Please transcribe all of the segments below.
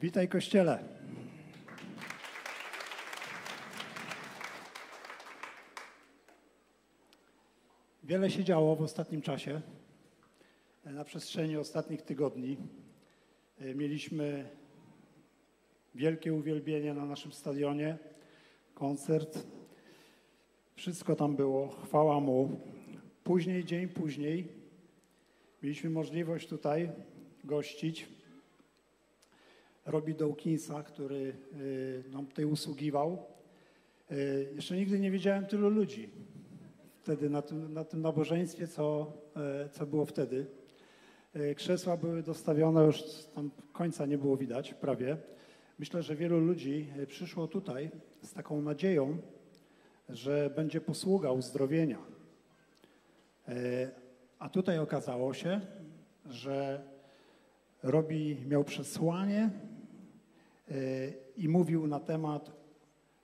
Witaj Kościele. Wiele się działo w ostatnim czasie. Na przestrzeni ostatnich tygodni e, mieliśmy wielkie uwielbienie na naszym stadionie, koncert. Wszystko tam było, chwała Mu. Później, dzień później, mieliśmy możliwość tutaj gościć Robi Dawkinsa, który y, nam tutaj usługiwał. Y, jeszcze nigdy nie widziałem tylu ludzi wtedy na tym, na tym nabożeństwie, co, e, co było wtedy. Krzesła były dostawione, już tam końca nie było widać prawie. Myślę, że wielu ludzi przyszło tutaj z taką nadzieją, że będzie posługa uzdrowienia. A tutaj okazało się, że Robi miał przesłanie i mówił na temat,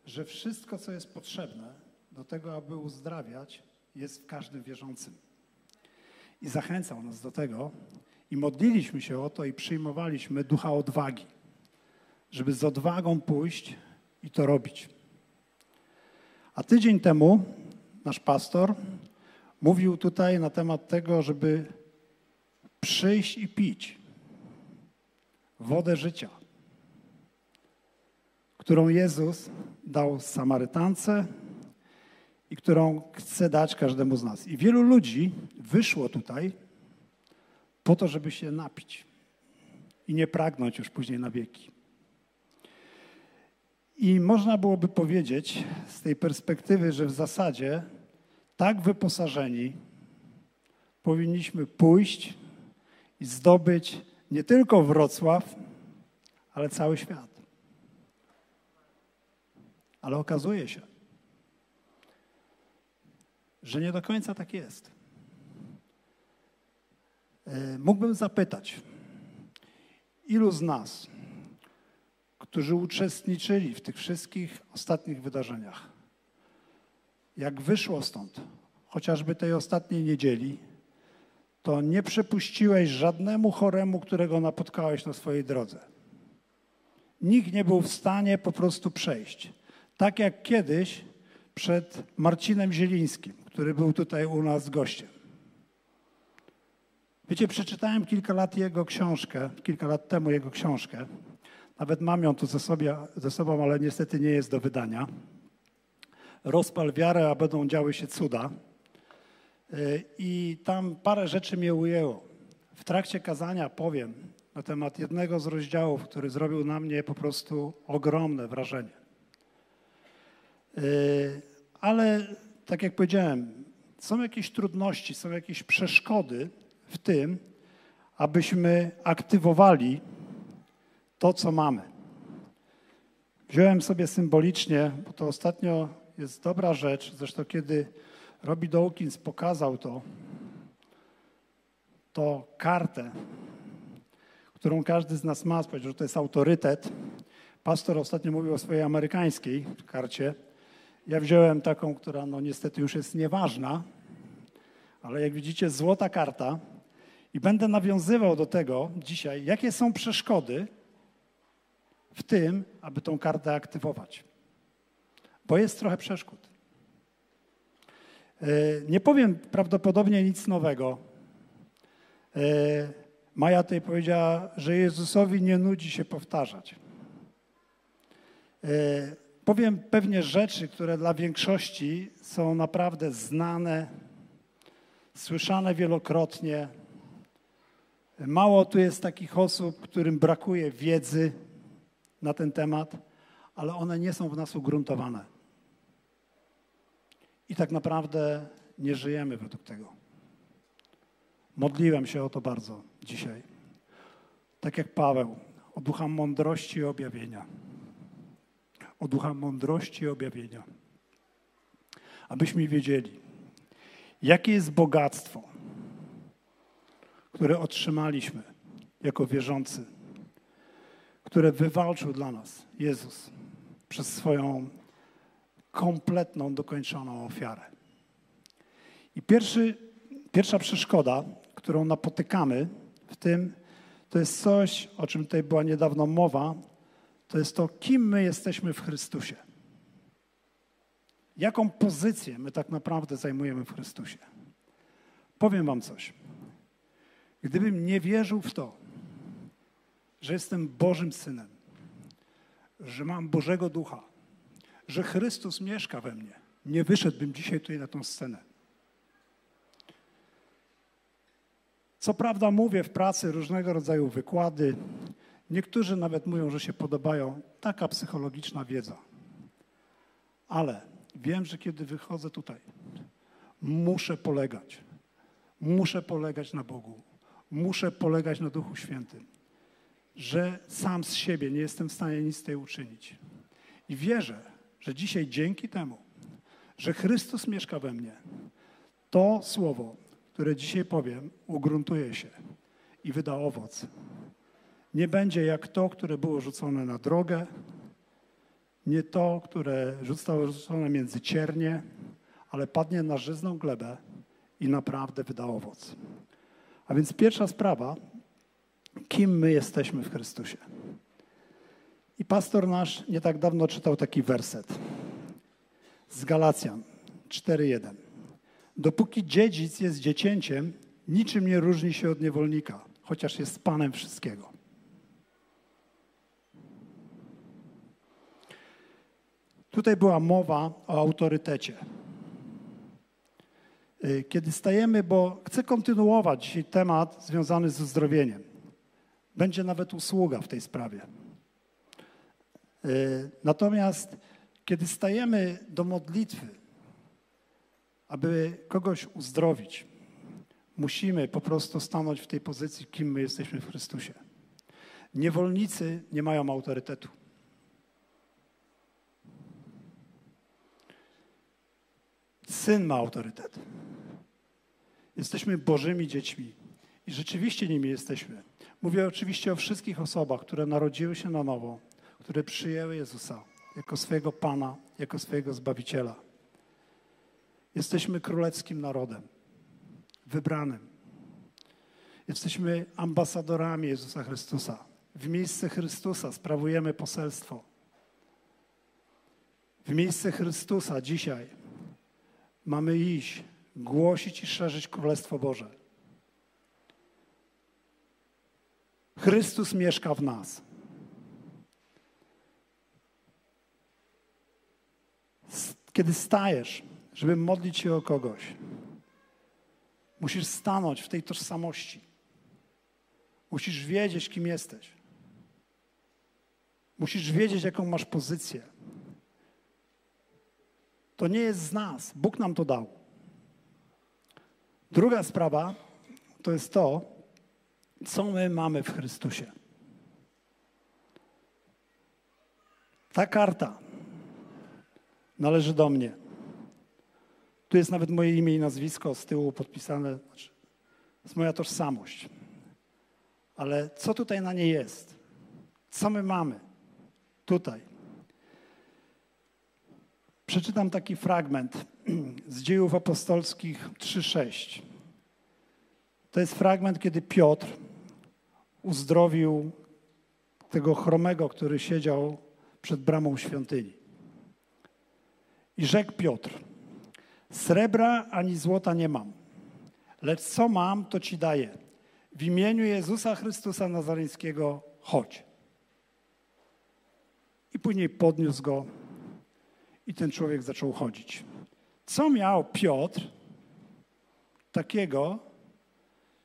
że wszystko, co jest potrzebne do tego, aby uzdrawiać, jest w każdym wierzącym. I zachęcał nas do tego i modliliśmy się o to i przyjmowaliśmy ducha odwagi, żeby z odwagą pójść i to robić. A tydzień temu nasz pastor mówił tutaj na temat tego, żeby przyjść i pić wodę życia, którą Jezus dał Samarytance, i którą chce dać każdemu z nas. I wielu ludzi wyszło tutaj po to, żeby się napić i nie pragnąć już później na wieki. I można byłoby powiedzieć z tej perspektywy, że w zasadzie tak wyposażeni powinniśmy pójść i zdobyć nie tylko Wrocław, ale cały świat. Ale okazuje się, że nie do końca tak jest. E, mógłbym zapytać, ilu z nas, którzy uczestniczyli w tych wszystkich ostatnich wydarzeniach, jak wyszło stąd, chociażby tej ostatniej niedzieli, to nie przepuściłeś żadnemu choremu, którego napotkałeś na swojej drodze. Nikt nie był w stanie po prostu przejść. Tak jak kiedyś przed Marcinem Zielińskim, który był tutaj u nas gościem. Wiecie, przeczytałem kilka lat jego książkę, kilka lat temu jego książkę. Nawet mam ją tu ze, sobie, ze sobą, ale niestety nie jest do wydania. Rozpal wiarę, a będą działy się cuda. Y, I tam parę rzeczy mnie ujęło. W trakcie kazania powiem na temat jednego z rozdziałów, który zrobił na mnie po prostu ogromne wrażenie. Y, ale tak jak powiedziałem, są jakieś trudności, są jakieś przeszkody w tym, abyśmy aktywowali to, co mamy. Wziąłem sobie symbolicznie, bo to ostatnio jest dobra rzecz, zresztą kiedy Robbie Dawkins pokazał to, to kartę, którą każdy z nas ma, powiedział, że to jest autorytet. Pastor ostatnio mówił o swojej amerykańskiej karcie, ja wziąłem taką, która no niestety już jest nieważna, ale jak widzicie, złota karta. I będę nawiązywał do tego dzisiaj, jakie są przeszkody w tym, aby tą kartę aktywować. Bo jest trochę przeszkód. E, nie powiem prawdopodobnie nic nowego. E, Maja tutaj powiedziała, że Jezusowi nie nudzi się powtarzać. Powiem pewnie rzeczy, które dla większości są naprawdę znane, słyszane wielokrotnie. Mało tu jest takich osób, którym brakuje wiedzy na ten temat, ale one nie są w nas ugruntowane. I tak naprawdę nie żyjemy według tego. Modliłem się o to bardzo dzisiaj. Tak jak Paweł, o ducha mądrości i objawienia o ducha mądrości i objawienia. Abyśmy wiedzieli, jakie jest bogactwo, które otrzymaliśmy jako wierzący, które wywalczył dla nas Jezus przez swoją kompletną, dokończoną ofiarę. I pierwszy, pierwsza przeszkoda, którą napotykamy w tym, to jest coś, o czym tutaj była niedawno mowa, to jest to, kim my jesteśmy w Chrystusie. Jaką pozycję my tak naprawdę zajmujemy w Chrystusie. Powiem Wam coś. Gdybym nie wierzył w to, że jestem Bożym Synem, że mam Bożego Ducha, że Chrystus mieszka we mnie, nie wyszedłbym dzisiaj tutaj na tą scenę. Co prawda mówię w pracy różnego rodzaju wykłady. Niektórzy nawet mówią, że się podobają. Taka psychologiczna wiedza. Ale wiem, że kiedy wychodzę tutaj, muszę polegać. Muszę polegać na Bogu. Muszę polegać na Duchu Świętym. Że sam z siebie nie jestem w stanie nic tej uczynić. I wierzę, że dzisiaj dzięki temu, że Chrystus mieszka we mnie, to słowo które dzisiaj powiem, ugruntuje się i wyda owoc. Nie będzie jak to, które było rzucone na drogę, nie to, które zostało rzucone między ciernie, ale padnie na żyzną glebę i naprawdę wyda owoc. A więc pierwsza sprawa, kim my jesteśmy w Chrystusie. I pastor nasz nie tak dawno czytał taki werset z Galacjan 4:1. Dopóki dziedzic jest dziecięciem, niczym nie różni się od niewolnika, chociaż jest panem wszystkiego. Tutaj była mowa o autorytecie. Y, kiedy stajemy, bo chcę kontynuować dzisiaj temat związany z uzdrowieniem. Będzie nawet usługa w tej sprawie. Y, natomiast kiedy stajemy do modlitwy, aby kogoś uzdrowić, musimy po prostu stanąć w tej pozycji, kim my jesteśmy w Chrystusie. Niewolnicy nie mają autorytetu. Syn ma autorytet. Jesteśmy Bożymi dziećmi i rzeczywiście nimi jesteśmy. Mówię oczywiście o wszystkich osobach, które narodziły się na nowo, które przyjęły Jezusa jako swojego Pana, jako swojego Zbawiciela. Jesteśmy królewskim narodem, wybranym. Jesteśmy ambasadorami Jezusa Chrystusa. W miejsce Chrystusa sprawujemy poselstwo. W miejsce Chrystusa dzisiaj mamy iść, głosić i szerzyć Królestwo Boże. Chrystus mieszka w nas. Kiedy stajesz żeby modlić się o kogoś, musisz stanąć w tej tożsamości. Musisz wiedzieć, kim jesteś. Musisz wiedzieć, jaką masz pozycję. To nie jest z nas. Bóg nam to dał. Druga sprawa to jest to, co my mamy w Chrystusie. Ta karta należy do mnie. Tu jest nawet moje imię i nazwisko z tyłu podpisane. Znaczy, jest moja tożsamość. Ale co tutaj na niej jest? Co my mamy tutaj? Przeczytam taki fragment z dziejów apostolskich 3:6. To jest fragment, kiedy Piotr uzdrowił tego chromego, który siedział przed bramą świątyni. I rzekł Piotr: Srebra ani złota nie mam, lecz co mam, to ci daję. W imieniu Jezusa Chrystusa Nazareńskiego chodź. I później podniósł go i ten człowiek zaczął chodzić. Co miał Piotr takiego,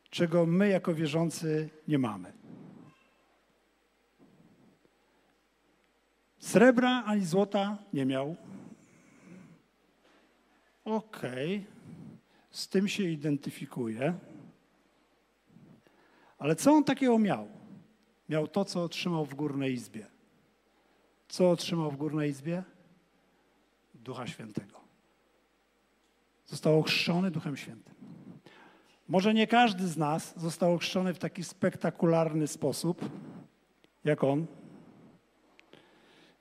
czego my jako wierzący nie mamy? Srebra ani złota nie miał, Okej, okay. z tym się identyfikuję. Ale co on takiego miał? Miał to, co otrzymał w Górnej Izbie. Co otrzymał w Górnej Izbie? Ducha Świętego. Został ochrzczony Duchem Świętym. Może nie każdy z nas został ochrzczony w taki spektakularny sposób, jak on.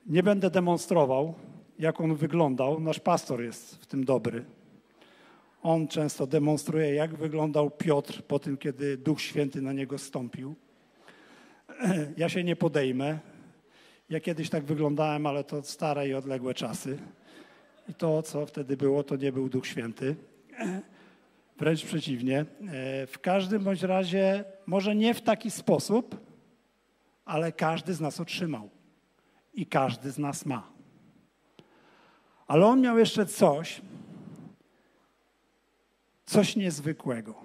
Nie będę demonstrował, jak on wyglądał. Nasz pastor jest w tym dobry. On często demonstruje, jak wyglądał Piotr po tym, kiedy Duch Święty na niego stąpił. Ja się nie podejmę. Ja kiedyś tak wyglądałem, ale to stare i odległe czasy. I to, co wtedy było, to nie był Duch Święty. Wręcz przeciwnie. E, w każdym bądź razie, może nie w taki sposób, ale każdy z nas otrzymał. I każdy z nas ma. Ale on miał jeszcze coś, coś niezwykłego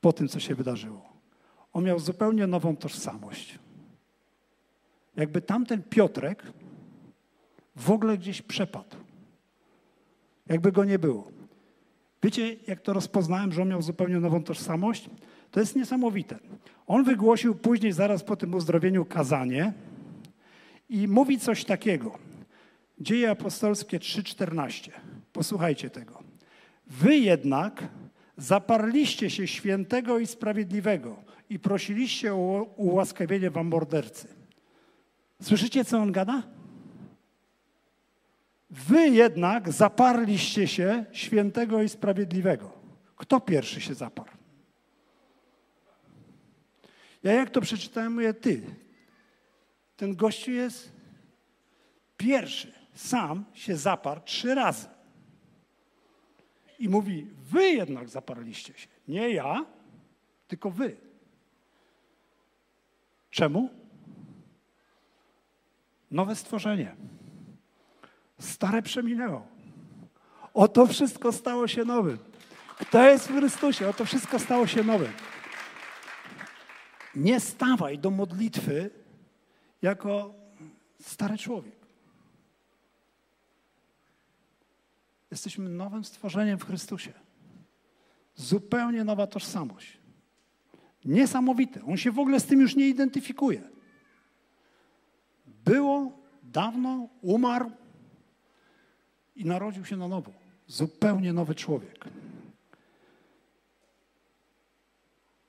po tym, co się wydarzyło. On miał zupełnie nową tożsamość. Jakby tamten Piotrek w ogóle gdzieś przepadł. Jakby go nie było. Wiecie, jak to rozpoznałem, że on miał zupełnie nową tożsamość? To jest niesamowite. On wygłosił później, zaraz po tym uzdrowieniu, kazanie i mówi coś takiego. Dzieje apostolskie 3:14. Posłuchajcie tego. Wy jednak zaparliście się świętego i sprawiedliwego i prosiliście o ułaskawienie wam mordercy. Słyszycie, co on gada? Wy jednak zaparliście się świętego i sprawiedliwego. Kto pierwszy się zaparł? Ja jak to przeczytałem, mówię, ty, ten gościu jest pierwszy, sam się zaparł trzy razy. I mówi, wy jednak zaparliście się. Nie ja, tylko wy. Czemu? Nowe stworzenie. Stare przeminęło. Oto wszystko stało się nowym. Kto jest w Chrystusie? Oto wszystko stało się nowym. Nie stawaj do modlitwy jako stary człowiek. Jesteśmy nowym stworzeniem w Chrystusie. Zupełnie nowa tożsamość. Niesamowite. On się w ogóle z tym już nie identyfikuje. Było dawno, umarł i narodził się na nowo. Zupełnie nowy człowiek.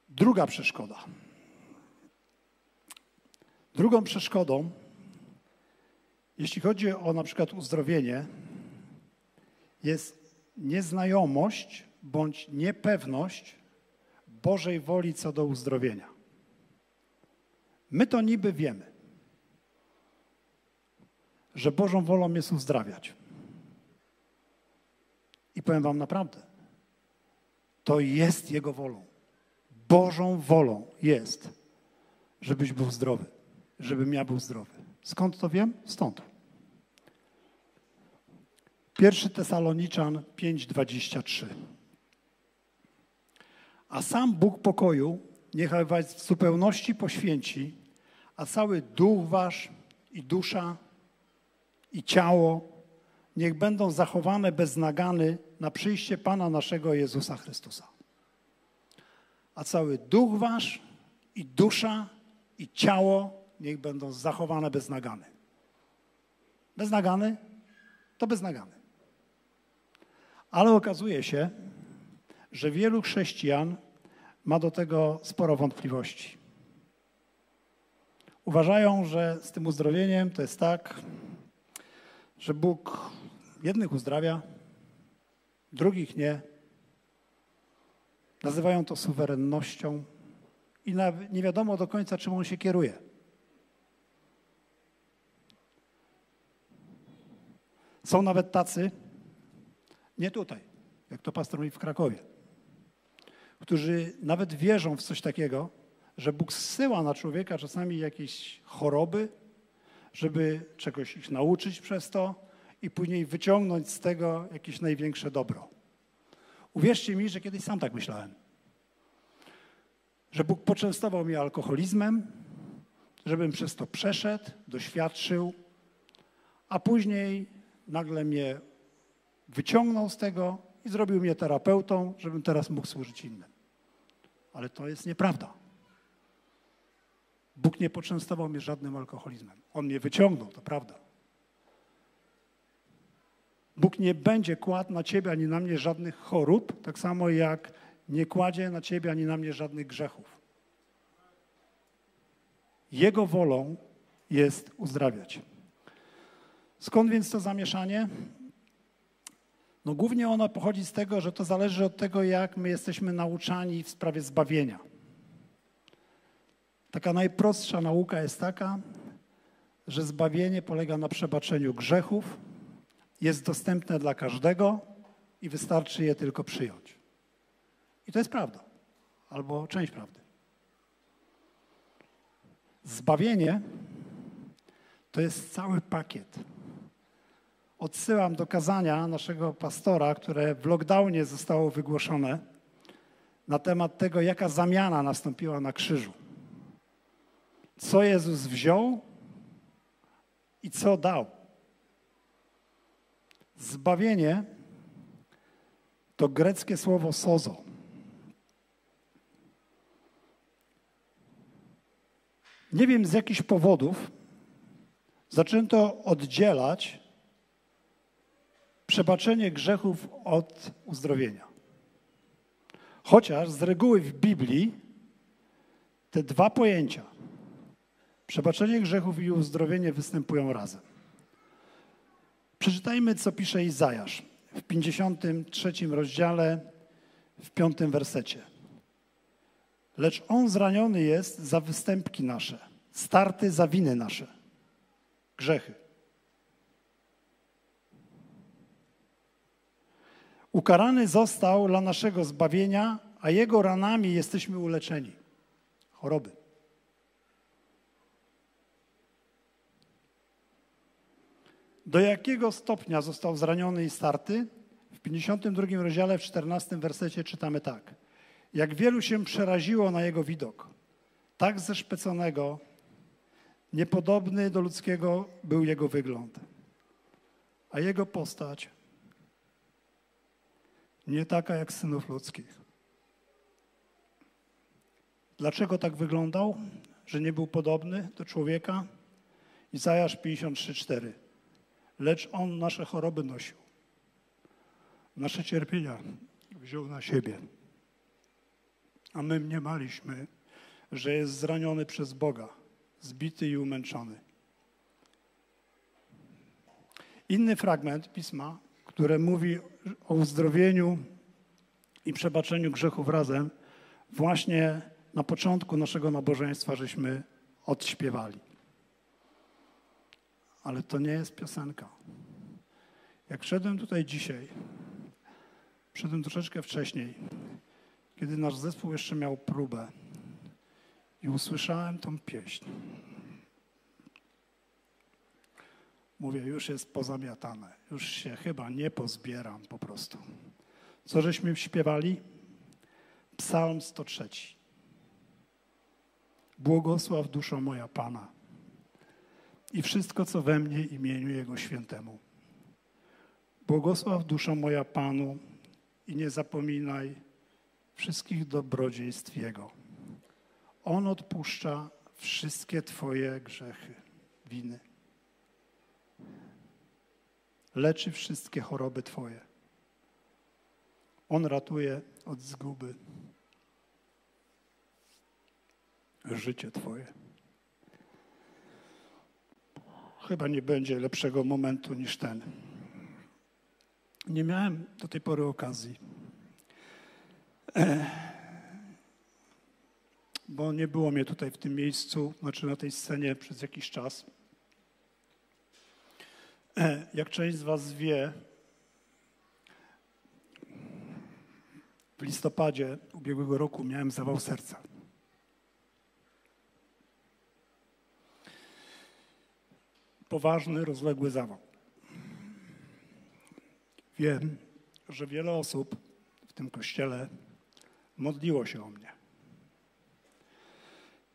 Druga przeszkoda. Drugą przeszkodą, jeśli chodzi o na przykład uzdrowienie, jest nieznajomość bądź niepewność Bożej woli co do uzdrowienia. My to niby wiemy, że Bożą wolą jest uzdrawiać. I powiem Wam naprawdę, to jest Jego wolą. Bożą wolą jest, żebyś był zdrowy, żebym ja był zdrowy. Skąd to wiem? Stąd. Pierwszy Tesaloniczan 5:23. A sam Bóg pokoju niechaj was w zupełności poświęci, a cały duch wasz i dusza i ciało niech będą zachowane bez nagany na przyjście Pana naszego Jezusa Chrystusa. A cały duch wasz i dusza i ciało niech będą zachowane bez nagany. Bez nagany to bez nagany. Ale okazuje się, że wielu chrześcijan ma do tego sporo wątpliwości. Uważają, że z tym uzdrowieniem to jest tak, że Bóg jednych uzdrawia, drugich nie. Nazywają to suwerennością i nie wiadomo do końca, czym on się kieruje. Są nawet tacy, nie tutaj, jak to pastor mówi w Krakowie, którzy nawet wierzą w coś takiego, że Bóg zsyła na człowieka czasami jakieś choroby, żeby czegoś ich nauczyć przez to i później wyciągnąć z tego jakieś największe dobro. Uwierzcie mi, że kiedyś sam tak myślałem. Że Bóg poczęstował mnie alkoholizmem, żebym przez to przeszedł, doświadczył, a później nagle mnie wyciągnął z tego i zrobił mnie terapeutą, żebym teraz mógł służyć innym. Ale to jest nieprawda. Bóg nie poczęstował mnie żadnym alkoholizmem. On mnie wyciągnął, to prawda. Bóg nie będzie kładł na ciebie ani na mnie żadnych chorób, tak samo jak nie kładzie na ciebie ani na mnie żadnych grzechów. Jego wolą jest uzdrawiać. Skąd więc to zamieszanie? No głównie ono pochodzi z tego, że to zależy od tego, jak my jesteśmy nauczani w sprawie zbawienia. Taka najprostsza nauka jest taka, że zbawienie polega na przebaczeniu grzechów, jest dostępne dla każdego i wystarczy je tylko przyjąć. I to jest prawda, albo część prawdy. Zbawienie to jest cały pakiet. Odsyłam do kazania naszego pastora, które w lockdownie zostało wygłoszone na temat tego, jaka zamiana nastąpiła na krzyżu. Co Jezus wziął i co dał. Zbawienie to greckie słowo sozo. Nie wiem z jakichś powodów zaczęto oddzielać przebaczenie grzechów od uzdrowienia. Chociaż z reguły w Biblii te dwa pojęcia, przebaczenie grzechów i uzdrowienie, występują razem. Przeczytajmy, co pisze Izajasz w 53 rozdziale, w piątym wersecie. Lecz On zraniony jest za występki nasze, starty za winy nasze, grzechy. Ukarany został dla naszego zbawienia, a Jego ranami jesteśmy uleczeni. Choroby. Do jakiego stopnia został zraniony i starty? W 52 rozdziale, w 14 wersecie czytamy tak. Jak wielu się przeraziło na jego widok, tak zeszpeconego, niepodobny do ludzkiego był jego wygląd, a jego postać nie taka jak synów ludzkich. Dlaczego tak wyglądał, że nie był podobny do człowieka? Izajasz 53:4. Lecz on nasze choroby nosił, nasze cierpienia wziął na siebie. A my mniemaliśmy, że jest zraniony przez Boga, zbity i umęczony. Inny fragment pisma które mówi o uzdrowieniu i przebaczeniu grzechów razem, właśnie na początku naszego nabożeństwa żeśmy odśpiewali. Ale to nie jest piosenka. Jak wszedłem tutaj dzisiaj, wszedłem troszeczkę wcześniej, kiedy nasz zespół jeszcze miał próbę i usłyszałem tą pieśń. Mówię, już jest pozamiatane, już się chyba nie pozbieram po prostu. Co żeśmy śpiewali? Psalm 103. Błogosław duszo moja Pana i wszystko, co we mnie imieniu Jego świętemu. Błogosław duszo moja Panu i nie zapominaj wszystkich dobrodziejstw Jego. On odpuszcza wszystkie Twoje grzechy, winy leczy wszystkie choroby Twoje. On ratuje od zguby życie Twoje. Chyba nie będzie lepszego momentu niż ten. Nie miałem do tej pory okazji, bo nie było mnie tutaj w tym miejscu, znaczy na tej scenie przez jakiś czas. Jak część z Was wie, w listopadzie ubiegłego roku miałem zawał serca. Poważny, rozległy zawał. Wiem, że wiele osób w tym kościele modliło się o mnie.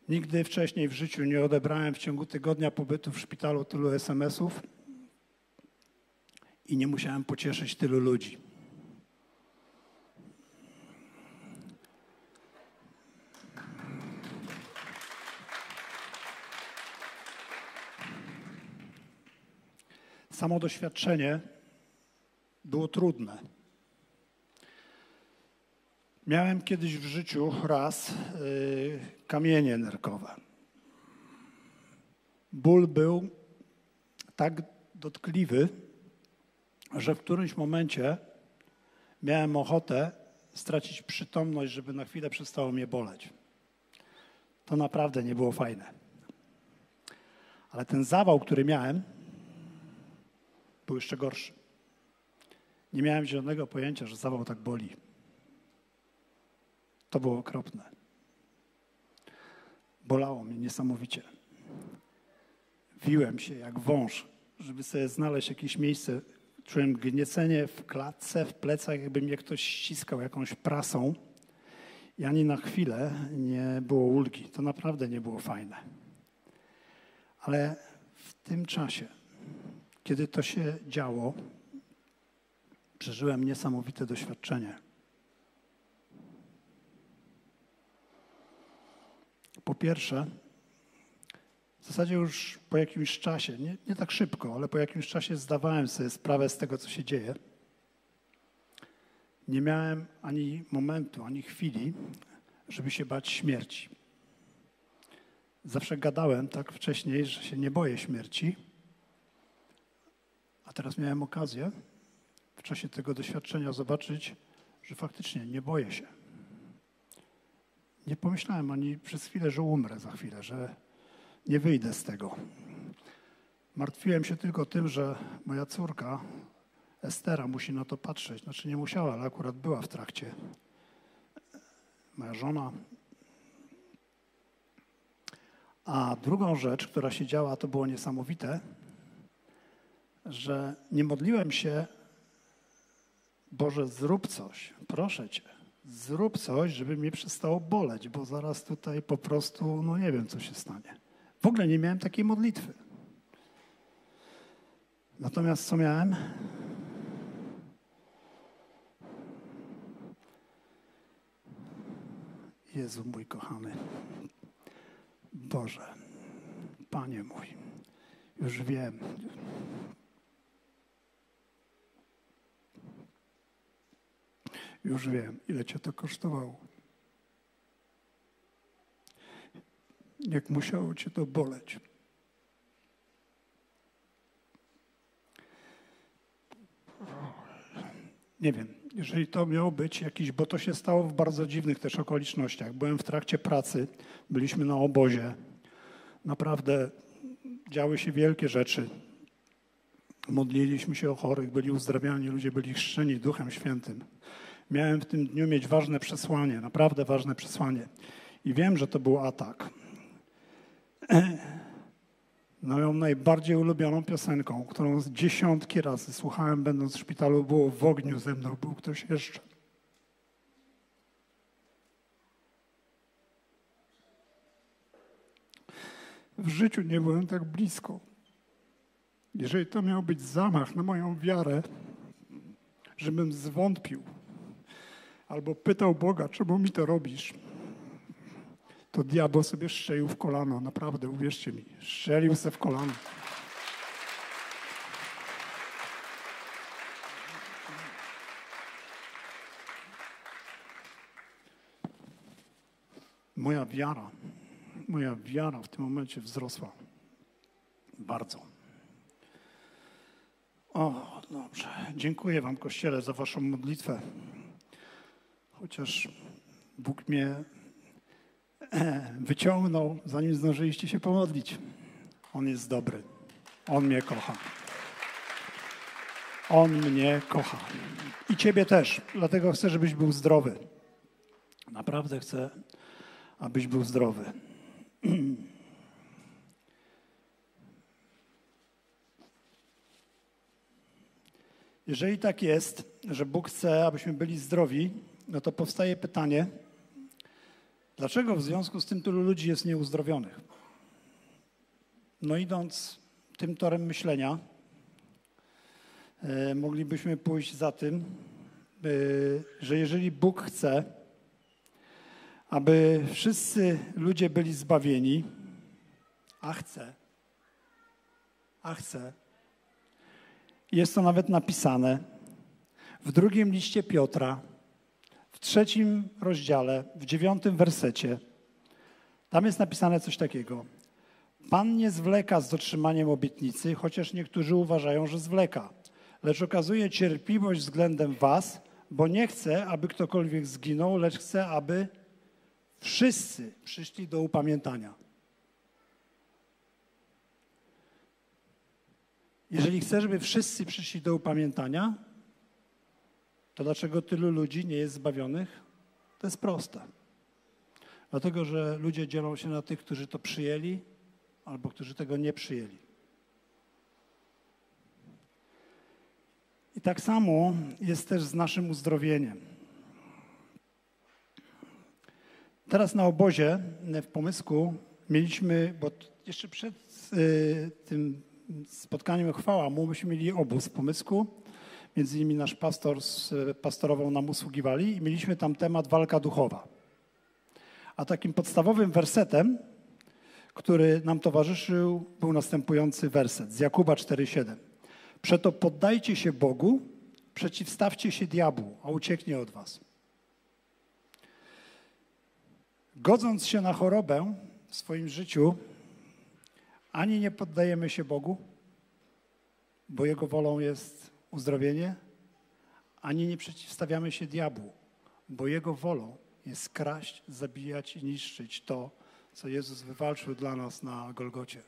Nigdy wcześniej w życiu nie odebrałem w ciągu tygodnia pobytu w szpitalu tylu SMS-ów i nie musiałem pocieszyć tylu ludzi. Samo doświadczenie było trudne. Miałem kiedyś w życiu raz yy, kamienie nerkowe. Ból był tak dotkliwy, że w którymś momencie miałem ochotę stracić przytomność, żeby na chwilę przestało mnie boleć. To naprawdę nie było fajne. Ale ten zawał, który miałem, był jeszcze gorszy. Nie miałem zielonego pojęcia, że zawał tak boli. To było okropne. Bolało mnie niesamowicie. Wiłem się jak wąż, żeby sobie znaleźć jakieś miejsce. Czułem gniecenie w klatce, w plecach, jakby mnie ktoś ściskał jakąś prasą. I ani na chwilę nie było ulgi. To naprawdę nie było fajne. Ale w tym czasie, kiedy to się działo, przeżyłem niesamowite doświadczenie. Po pierwsze, w zasadzie już po jakimś czasie, nie, nie tak szybko, ale po jakimś czasie zdawałem sobie sprawę z tego, co się dzieje. Nie miałem ani momentu, ani chwili, żeby się bać śmierci. Zawsze gadałem tak wcześniej, że się nie boję śmierci, a teraz miałem okazję w czasie tego doświadczenia zobaczyć, że faktycznie nie boję się. Nie pomyślałem ani przez chwilę, że umrę za chwilę, że nie wyjdę z tego. Martwiłem się tylko tym, że moja córka Estera musi na to patrzeć. Znaczy nie musiała, ale akurat była w trakcie. Moja żona. A drugą rzecz, która się działa, to było niesamowite, że nie modliłem się, Boże, zrób coś, proszę Cię zrób coś, żeby mnie przestało boleć, bo zaraz tutaj po prostu, no nie wiem, co się stanie. W ogóle nie miałem takiej modlitwy. Natomiast co miałem? Jezu mój kochany, Boże, Panie mój, już wiem, Już wiem, ile cię to kosztowało. Jak musiało cię to boleć. Nie wiem, jeżeli to miało być jakiś, bo to się stało w bardzo dziwnych też okolicznościach. Byłem w trakcie pracy, byliśmy na obozie. Naprawdę działy się wielkie rzeczy. Modliliśmy się o chorych, byli uzdrawiani, ludzie byli chrzczeni Duchem Świętym miałem w tym dniu mieć ważne przesłanie, naprawdę ważne przesłanie. I wiem, że to był atak. Moją najbardziej ulubioną piosenką, którą dziesiątki razy słuchałem, będąc w szpitalu, było w ogniu ze mną, był ktoś jeszcze. W życiu nie byłem tak blisko. Jeżeli to miał być zamach na moją wiarę, żebym zwątpił, albo pytał Boga, czemu mi to robisz, to diabeł sobie strzelił w kolano. Naprawdę, uwierzcie mi, strzelił sobie w kolano. Moja wiara, moja wiara w tym momencie wzrosła bardzo. O, dobrze. Dziękuję Wam, Kościele, za Waszą modlitwę chociaż Bóg mnie e, wyciągnął, zanim zdążyliście się pomodlić. On jest dobry. On mnie kocha. On mnie kocha. I Ciebie też. Dlatego chcę, żebyś był zdrowy. Naprawdę chcę, abyś był zdrowy. Jeżeli tak jest, że Bóg chce, abyśmy byli zdrowi, no to powstaje pytanie, dlaczego w związku z tym tylu ludzi jest nieuzdrowionych? No idąc tym torem myślenia, e, moglibyśmy pójść za tym, e, że jeżeli Bóg chce, aby wszyscy ludzie byli zbawieni, a chce, a chce, jest to nawet napisane w drugim liście Piotra, trzecim rozdziale, w dziewiątym wersecie, tam jest napisane coś takiego. Pan nie zwleka z dotrzymaniem obietnicy, chociaż niektórzy uważają, że zwleka, lecz okazuje cierpliwość względem was, bo nie chce, aby ktokolwiek zginął, lecz chce, aby Wszyscy przyszli do upamiętania. Jeżeli chcesz, żeby wszyscy przyszli do upamiętania, to dlaczego tylu ludzi nie jest zbawionych? To jest proste. Dlatego, że ludzie dzielą się na tych, którzy to przyjęli, albo którzy tego nie przyjęli. I tak samo jest też z naszym uzdrowieniem. Teraz na obozie w Pomysku mieliśmy, bo jeszcze przed y, tym spotkaniem chwała mu myśmy mieli obóz w Pomysku. Między innymi nasz pastor pastorował nam usługiwali i mieliśmy tam temat walka duchowa. A takim podstawowym wersetem, który nam towarzyszył, był następujący werset z Jakuba 4,7. Przeto poddajcie się Bogu, przeciwstawcie się diabłu, a ucieknie od was. Godząc się na chorobę w swoim życiu, ani nie poddajemy się Bogu, bo Jego wolą jest uzdrowienie, ani nie przeciwstawiamy się diabłu, bo Jego wolą jest kraść, zabijać i niszczyć to, co Jezus wywalczył dla nas na Golgocie.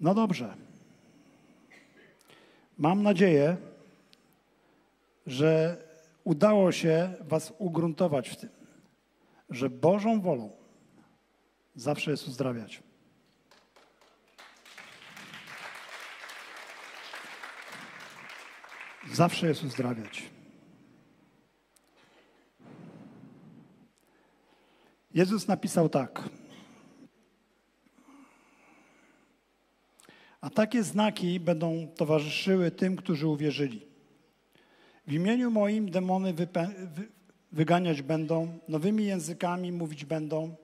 No dobrze. Mam nadzieję, że udało się Was ugruntować w tym, że Bożą wolą zawsze jest uzdrawiać. Zawsze jest uzdrawiać. Jezus napisał tak. A takie znaki będą towarzyszyły tym, którzy uwierzyli. W imieniu moim demony wyganiać będą, nowymi językami mówić będą,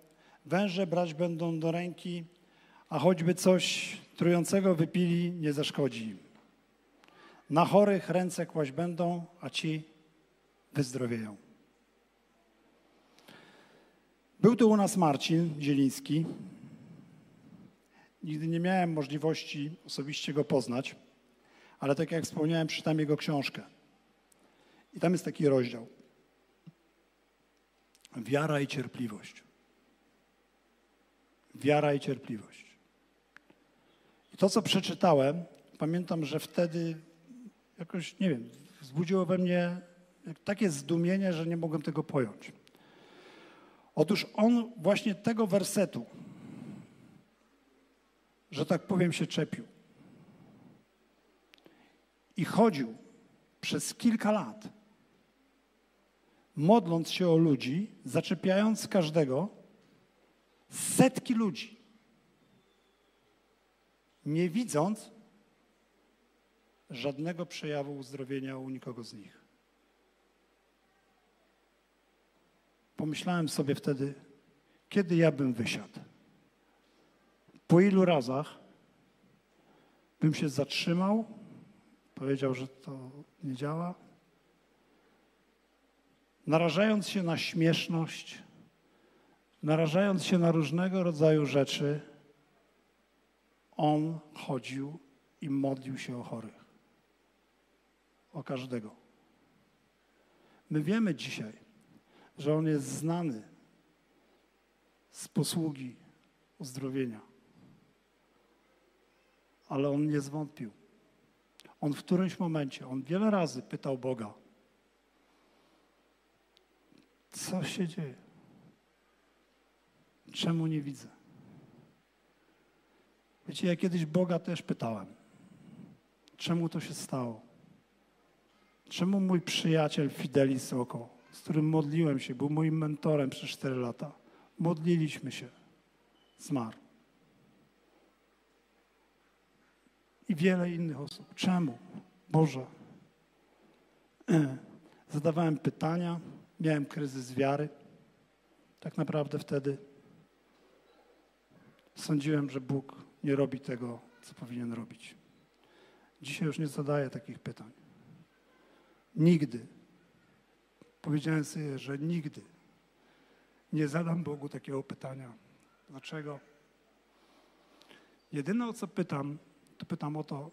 węże brać będą do ręki, a choćby coś trującego wypili, nie zaszkodzi. Na chorych ręce kłaść będą, a ci wyzdrowieją. Był tu u nas Marcin Zieliński. Nigdy nie miałem możliwości osobiście go poznać, ale tak jak wspomniałem, przeczytam jego książkę. I tam jest taki rozdział. Wiara i cierpliwość. Wiara i cierpliwość. I to, co przeczytałem, pamiętam, że wtedy jakoś, nie wiem, wzbudziło we mnie takie zdumienie, że nie mogłem tego pojąć. Otóż on właśnie tego wersetu, że tak powiem, się czepił. I chodził przez kilka lat, modląc się o ludzi, zaczepiając każdego, setki ludzi, nie widząc żadnego przejawu uzdrowienia u nikogo z nich. Pomyślałem sobie wtedy, kiedy ja bym wysiadł. Po ilu razach bym się zatrzymał, powiedział, że to nie działa, narażając się na śmieszność, narażając się na różnego rodzaju rzeczy, on chodził i modlił się o chorych. O każdego. My wiemy dzisiaj, że on jest znany z posługi uzdrowienia. Ale on nie zwątpił. On w którymś momencie, on wiele razy pytał Boga, co się dzieje? Czemu nie widzę? Wiecie, ja kiedyś Boga też pytałem, czemu to się stało? Czemu mój przyjaciel Fidelis Oko, z którym modliłem się, był moim mentorem przez 4 lata, modliliśmy się, zmarł? I wiele innych osób. Czemu? Boże. Zadawałem pytania, miałem kryzys wiary. Tak naprawdę wtedy sądziłem, że Bóg nie robi tego, co powinien robić. Dzisiaj już nie zadaję takich pytań. Nigdy. Powiedziałem sobie, że nigdy nie zadam Bogu takiego pytania. Dlaczego? Jedyne o co pytam, to pytam o to,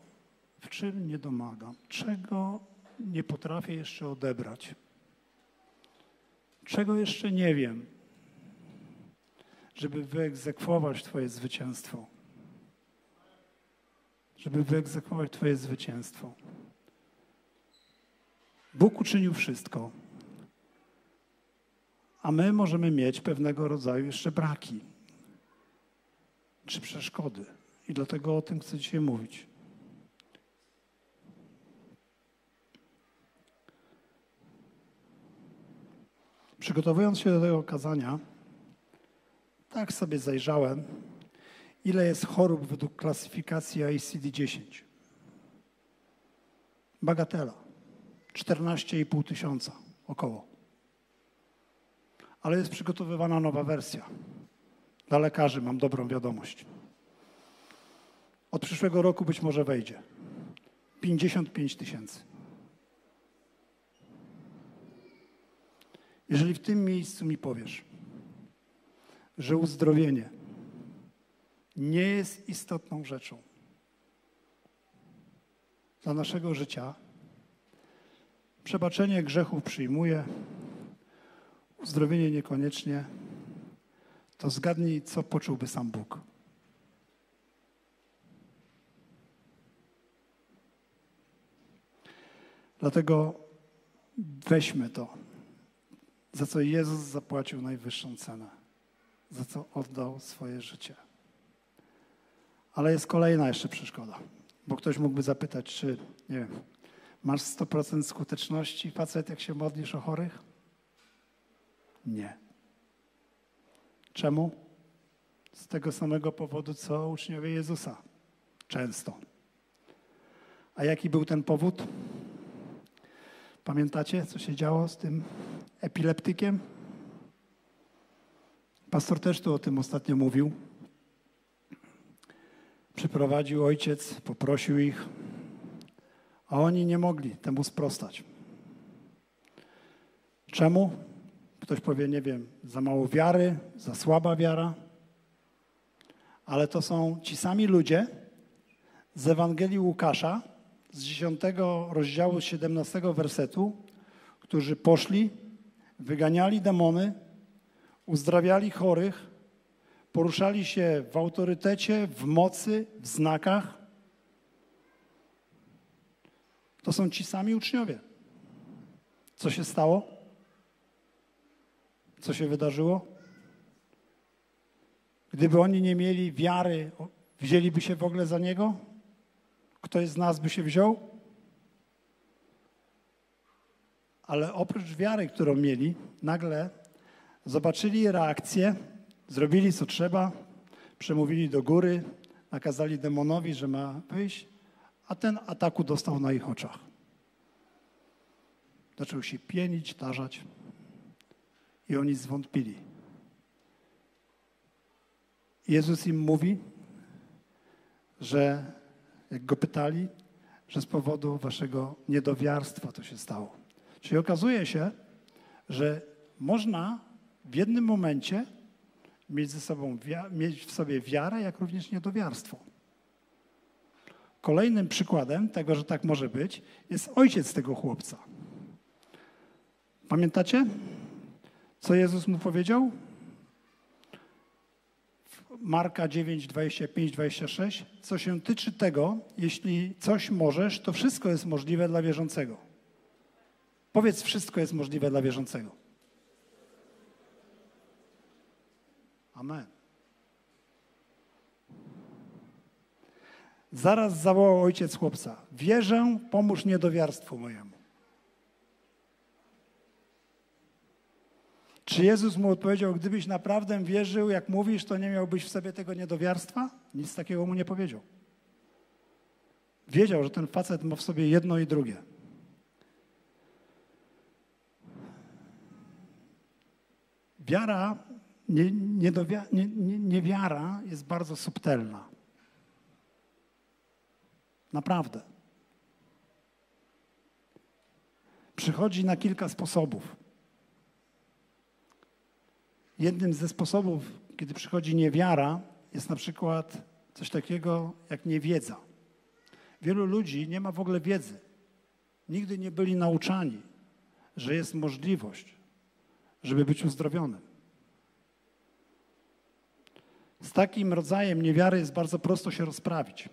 w czym nie domagam, czego nie potrafię jeszcze odebrać? Czego jeszcze nie wiem, żeby wyegzekwować Twoje zwycięstwo? Żeby wyegzekwować Twoje zwycięstwo. Bóg uczynił wszystko, a my możemy mieć pewnego rodzaju jeszcze braki czy przeszkody. I dlatego o tym chcę dzisiaj mówić. Przygotowując się do tego kazania, tak sobie zajrzałem, ile jest chorób według klasyfikacji ICD-10. Bagatela. 14,5 tysiąca około. Ale jest przygotowywana nowa wersja. Dla lekarzy mam dobrą wiadomość. Od przyszłego roku być może wejdzie. 55 tysięcy. Jeżeli w tym miejscu mi powiesz, że uzdrowienie nie jest istotną rzeczą dla naszego życia, przebaczenie grzechów przyjmuję, uzdrowienie niekoniecznie, to zgadnij, co poczułby sam Bóg. Dlatego weźmy to, za co Jezus zapłacił najwyższą cenę, za co oddał swoje życie. Ale jest kolejna jeszcze przeszkoda, bo ktoś mógłby zapytać, czy, nie wiem, masz 100% skuteczności, facet, jak się modlisz o chorych? Nie. Czemu? Z tego samego powodu, co uczniowie Jezusa. Często. A jaki był ten powód? Pamiętacie, co się działo z tym epileptykiem? Pastor też tu o tym ostatnio mówił. Przyprowadził ojciec, poprosił ich, a oni nie mogli temu sprostać. Czemu? Ktoś powie, nie wiem, za mało wiary, za słaba wiara, ale to są ci sami ludzie z Ewangelii Łukasza, z 10 rozdziału 17 wersetu, którzy poszli, wyganiali demony, uzdrawiali chorych, poruszali się w autorytecie, w mocy, w znakach. To są ci sami uczniowie. Co się stało? Co się wydarzyło? Gdyby oni nie mieli wiary, wzięliby się w ogóle za Niego? Ktoś z nas by się wziął? Ale oprócz wiary, którą mieli, nagle zobaczyli reakcję, zrobili co trzeba, przemówili do góry, nakazali demonowi, że ma wyjść, a ten ataku dostał na ich oczach. Zaczął się pienić, tarzać i oni zwątpili. Jezus im mówi, że jak go pytali, że z powodu waszego niedowiarstwa to się stało. Czyli okazuje się, że można w jednym momencie mieć, ze sobą, mieć w sobie wiarę, jak również niedowiarstwo. Kolejnym przykładem tego, że tak może być, jest ojciec tego chłopca. Pamiętacie, co Jezus mu powiedział? Marka 9, 25, 26. Co się tyczy tego, jeśli coś możesz, to wszystko jest możliwe dla wierzącego. Powiedz, wszystko jest możliwe dla wierzącego. Amen. Zaraz zawołał ojciec chłopca. Wierzę, pomóż niedowiarstwu mojemu. Czy Jezus mu odpowiedział, gdybyś naprawdę wierzył, jak mówisz, to nie miałbyś w sobie tego niedowiarstwa? Nic takiego mu nie powiedział. Wiedział, że ten facet ma w sobie jedno i drugie. Wiara, nie, niewiara nie, nie, nie jest bardzo subtelna. Naprawdę. Przychodzi na kilka sposobów. Jednym ze sposobów, kiedy przychodzi niewiara, jest na przykład coś takiego jak niewiedza. Wielu ludzi nie ma w ogóle wiedzy. nigdy nie byli nauczani, że jest możliwość, żeby być uzdrowionym. Z takim rodzajem niewiary jest bardzo prosto się rozprawić.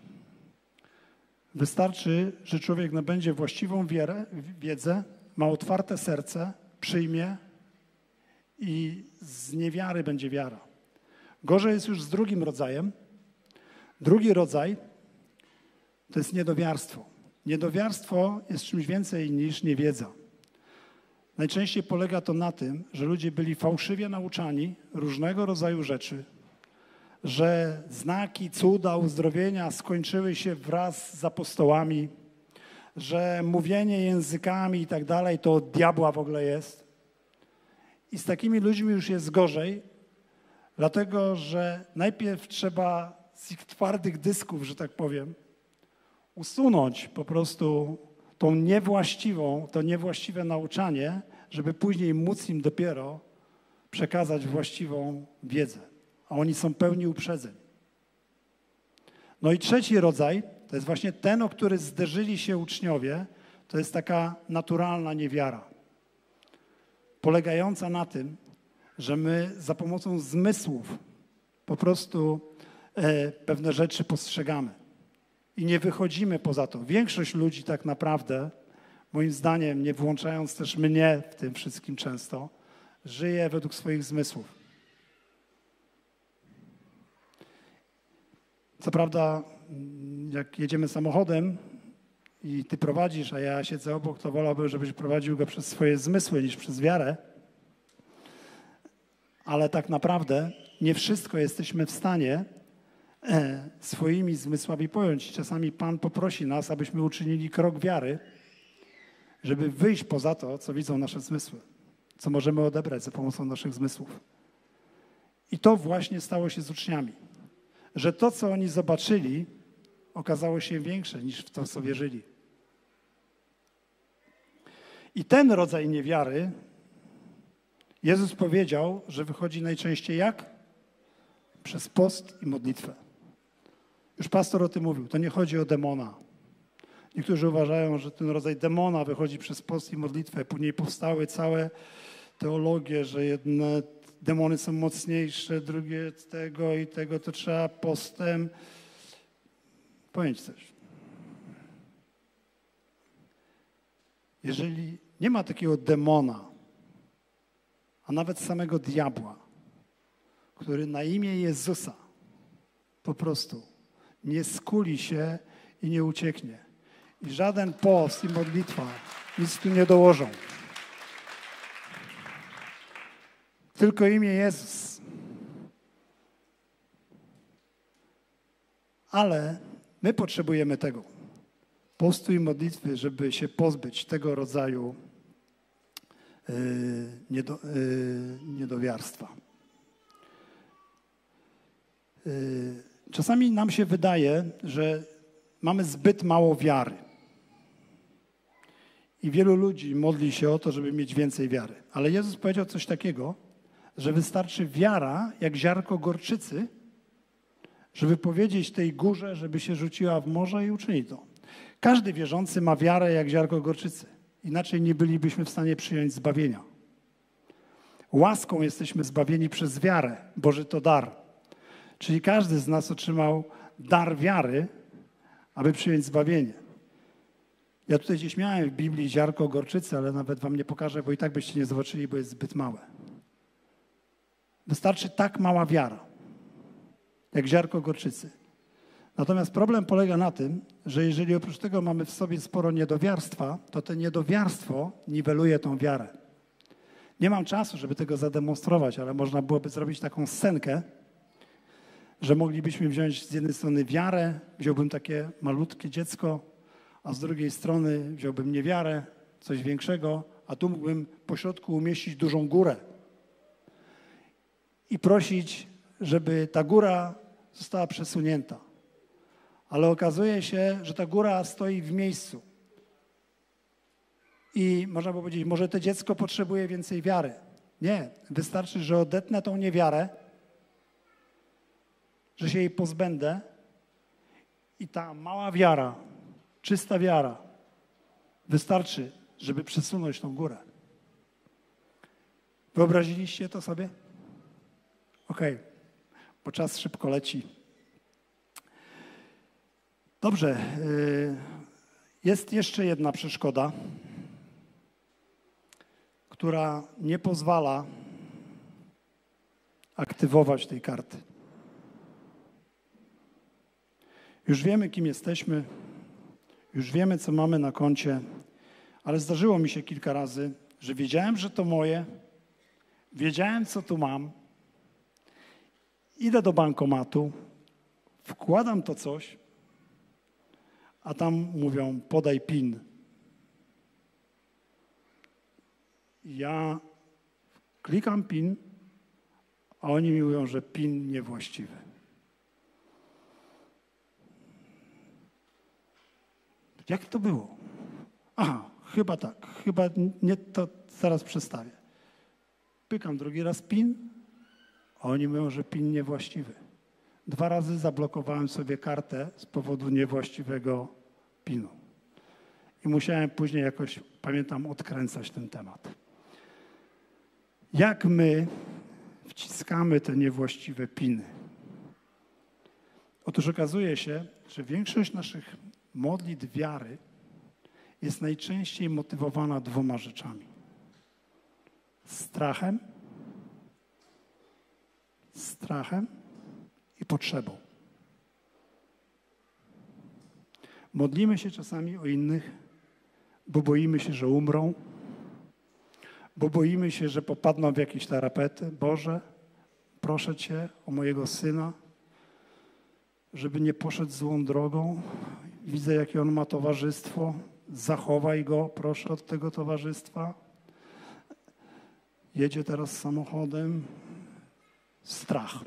Wystarczy, że człowiek nabędzie właściwą wierę, wiedzę, ma otwarte serce, przyjmie i z niewiary będzie wiara. Gorzej jest już z drugim rodzajem. Drugi rodzaj to jest niedowiarstwo. Niedowiarstwo jest czymś więcej niż niewiedza. Najczęściej polega to na tym, że ludzie byli fałszywie nauczani różnego rodzaju rzeczy, że znaki, cuda, uzdrowienia skończyły się wraz z apostołami, że mówienie językami i tak dalej to od diabła w ogóle jest. I z takimi ludźmi już jest gorzej, dlatego że najpierw trzeba z ich twardych dysków, że tak powiem, usunąć po prostu tą niewłaściwą, to niewłaściwe nauczanie, żeby później móc im dopiero przekazać właściwą wiedzę. A oni są pełni uprzedzeń. No i trzeci rodzaj, to jest właśnie ten, o który zderzyli się uczniowie, to jest taka naturalna niewiara. Polegająca na tym, że my za pomocą zmysłów po prostu e, pewne rzeczy postrzegamy i nie wychodzimy poza to. Większość ludzi tak naprawdę, moim zdaniem, nie włączając też mnie w tym wszystkim często, żyje według swoich zmysłów. Co prawda, jak jedziemy samochodem i ty prowadzisz, a ja siedzę obok, to wolałbym, żebyś prowadził go przez swoje zmysły niż przez wiarę. Ale tak naprawdę nie wszystko jesteśmy w stanie E, swoimi zmysłami pojąć. Czasami Pan poprosi nas, abyśmy uczynili krok wiary, żeby wyjść poza to, co widzą nasze zmysły, co możemy odebrać za pomocą naszych zmysłów. I to właśnie stało się z uczniami, że to, co oni zobaczyli, okazało się większe niż w to, co wierzyli. I ten rodzaj niewiary Jezus powiedział, że wychodzi najczęściej jak? Przez post i modlitwę. Już pastor o tym mówił. To nie chodzi o demona. Niektórzy uważają, że ten rodzaj demona wychodzi przez post i modlitwę. Później powstały całe teologie, że jedne demony są mocniejsze, drugie tego i tego, to trzeba postem. Pojęć coś. Jeżeli nie ma takiego demona, a nawet samego diabła, który na imię Jezusa po prostu nie skuli się i nie ucieknie. I żaden post i modlitwa nic tu nie dołożą. Tylko imię Jezus. Ale my potrzebujemy tego. Postu i modlitwy, żeby się pozbyć tego rodzaju yy, niedo, yy, niedowiarstwa. Yy, Czasami nam się wydaje, że mamy zbyt mało wiary. I wielu ludzi modli się o to, żeby mieć więcej wiary. Ale Jezus powiedział coś takiego, że wystarczy wiara jak ziarko gorczycy, żeby powiedzieć tej górze, żeby się rzuciła w morze i uczyni to. Każdy wierzący ma wiarę jak ziarko gorczycy. Inaczej nie bylibyśmy w stanie przyjąć zbawienia. Łaską jesteśmy zbawieni przez wiarę. Boży to dar. Czyli każdy z nas otrzymał dar wiary, aby przyjąć zbawienie. Ja tutaj gdzieś miałem w Biblii ziarko gorczycy, ale nawet wam nie pokażę, bo i tak byście nie zobaczyli, bo jest zbyt małe. Wystarczy tak mała wiara, jak ziarko gorczycy. Natomiast problem polega na tym, że jeżeli oprócz tego mamy w sobie sporo niedowiarstwa, to to niedowiarstwo niweluje tą wiarę. Nie mam czasu, żeby tego zademonstrować, ale można byłoby zrobić taką scenkę, że moglibyśmy wziąć z jednej strony wiarę, wziąłbym takie malutkie dziecko, a z drugiej strony wziąłbym niewiarę, coś większego, a tu mógłbym pośrodku umieścić dużą górę i prosić, żeby ta góra została przesunięta. Ale okazuje się, że ta góra stoi w miejscu. I można by powiedzieć, może to dziecko potrzebuje więcej wiary. Nie, wystarczy, że odetnę tą niewiarę że się jej pozbędę i ta mała wiara, czysta wiara Wystarczy, żeby przesunąć tą górę. Wyobraziliście to sobie? Okej, okay. bo czas szybko leci. Dobrze. Y, jest jeszcze jedna przeszkoda, która nie pozwala aktywować tej karty. Już wiemy, kim jesteśmy, już wiemy, co mamy na koncie, ale zdarzyło mi się kilka razy, że wiedziałem, że to moje, wiedziałem, co tu mam, idę do bankomatu, wkładam to coś, a tam mówią, podaj PIN. Ja klikam PIN, a oni mi mówią, że PIN niewłaściwy. Jak to było? Aha, chyba tak, chyba nie to zaraz przestawię. Pykam drugi raz PIN, a oni mówią, że PIN niewłaściwy. Dwa razy zablokowałem sobie kartę z powodu niewłaściwego PIN-u. I musiałem później jakoś, pamiętam, odkręcać ten temat. Jak my wciskamy te niewłaściwe piny? Otóż okazuje się, że większość naszych modlitw wiary jest najczęściej motywowana dwoma rzeczami: strachem, strachem i potrzebą. Modlimy się czasami o innych, bo boimy się, że umrą, bo boimy się, że popadną w jakieś tarapety. Boże, proszę Cię o mojego syna, żeby nie poszedł złą drogą. Widzę, jakie on ma towarzystwo. Zachowaj go, proszę, od tego towarzystwa. Jedzie teraz samochodem. Strach.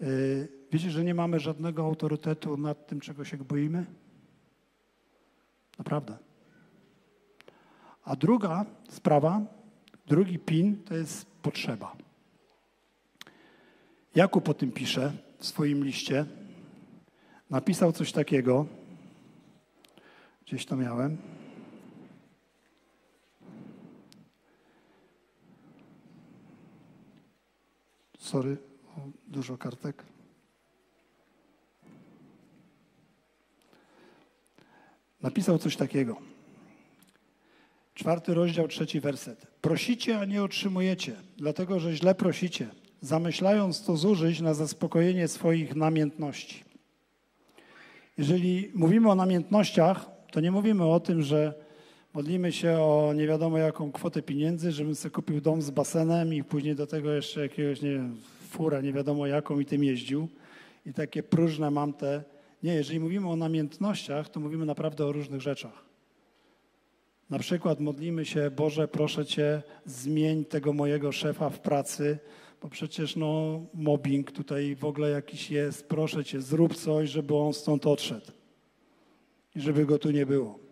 Y, wiecie, że nie mamy żadnego autorytetu nad tym, czego się boimy? Naprawdę. A druga sprawa, drugi pin to jest potrzeba. Jakub o tym pisze w swoim liście. Napisał coś takiego. Gdzieś to miałem. Sorry, dużo kartek. Napisał coś takiego. Czwarty rozdział, trzeci werset. Prosicie, a nie otrzymujecie, dlatego że źle prosicie, zamyślając to zużyć na zaspokojenie swoich namiętności. Jeżeli mówimy o namiętnościach, to nie mówimy o tym, że modlimy się o nie wiadomo jaką kwotę pieniędzy, żebym sobie kupił dom z basenem i później do tego jeszcze jakiegoś, nie wiem, furę nie wiadomo jaką i tym jeździł. I takie próżne mam te. Nie, jeżeli mówimy o namiętnościach, to mówimy naprawdę o różnych rzeczach. Na przykład modlimy się, Boże, proszę Cię, zmień tego mojego szefa w pracy, bo przecież no, mobbing tutaj w ogóle jakiś jest. Proszę Cię, zrób coś, żeby on stąd odszedł i żeby go tu nie było.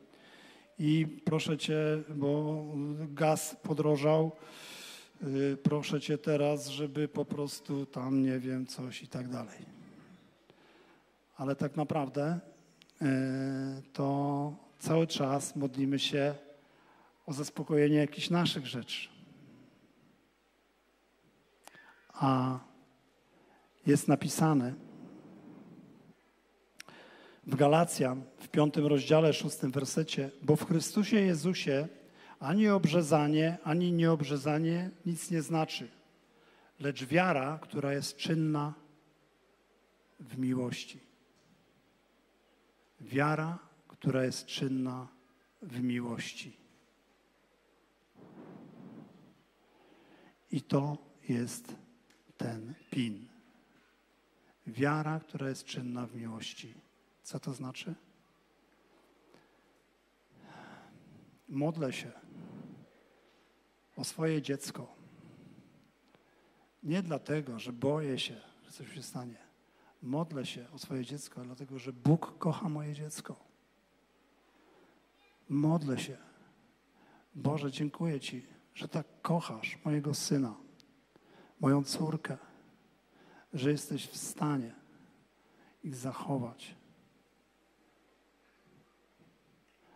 I proszę Cię, bo gaz podrożał, yy, proszę Cię teraz, żeby po prostu tam, nie wiem, coś i tak dalej. Ale tak naprawdę yy, to cały czas modlimy się o zaspokojenie jakichś naszych rzeczy. A jest napisane w Galacjan w piątym rozdziale, szóstym wersecie, bo w Chrystusie Jezusie ani obrzezanie, ani nieobrzezanie nic nie znaczy, lecz wiara, która jest czynna w miłości. Wiara, która jest czynna w miłości. I to jest ten pin. Wiara, która jest czynna w miłości. Co to znaczy? Modlę się o swoje dziecko. Nie dlatego, że boję się, że coś się stanie. Modlę się o swoje dziecko, dlatego że Bóg kocha moje dziecko. Modlę się. Boże, dziękuję Ci, że tak kochasz mojego syna, moją córkę, że jesteś w stanie ich zachować.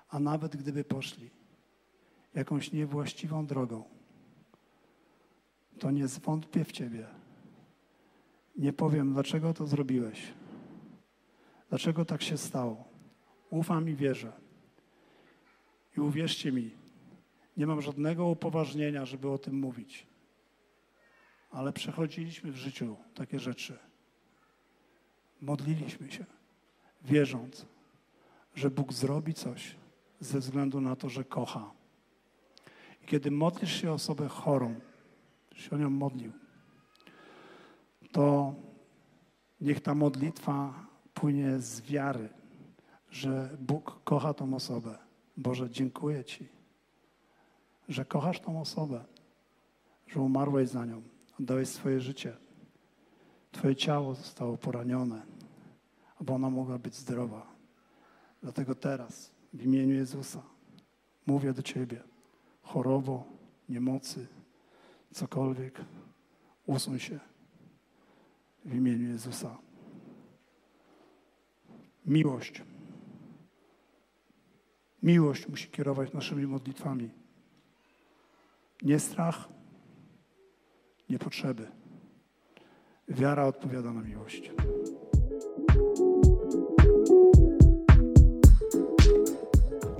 A nawet gdyby poszli jakąś niewłaściwą drogą, to nie zwątpię w Ciebie. Nie powiem, dlaczego to zrobiłeś. Dlaczego tak się stało? Ufam i wierzę. I uwierzcie mi, nie mam żadnego upoważnienia, żeby o tym mówić. Ale przechodziliśmy w życiu takie rzeczy. Modliliśmy się, wierząc, że Bóg zrobi coś ze względu na to, że kocha. I kiedy modlisz się osobę chorą, się o nią modlił, to niech ta modlitwa płynie z wiary, że Bóg kocha tą osobę. Boże, dziękuję Ci, że kochasz tą osobę, że umarłeś za nią, oddałeś swoje życie. Twoje ciało zostało poranione, aby ona mogła być zdrowa. Dlatego teraz, w imieniu Jezusa, mówię do Ciebie, chorobo, niemocy, cokolwiek, usuń się w imieniu Jezusa. Miłość. Miłość musi kierować naszymi modlitwami. Nie strach, nie potrzeby. Wiara odpowiada na miłość.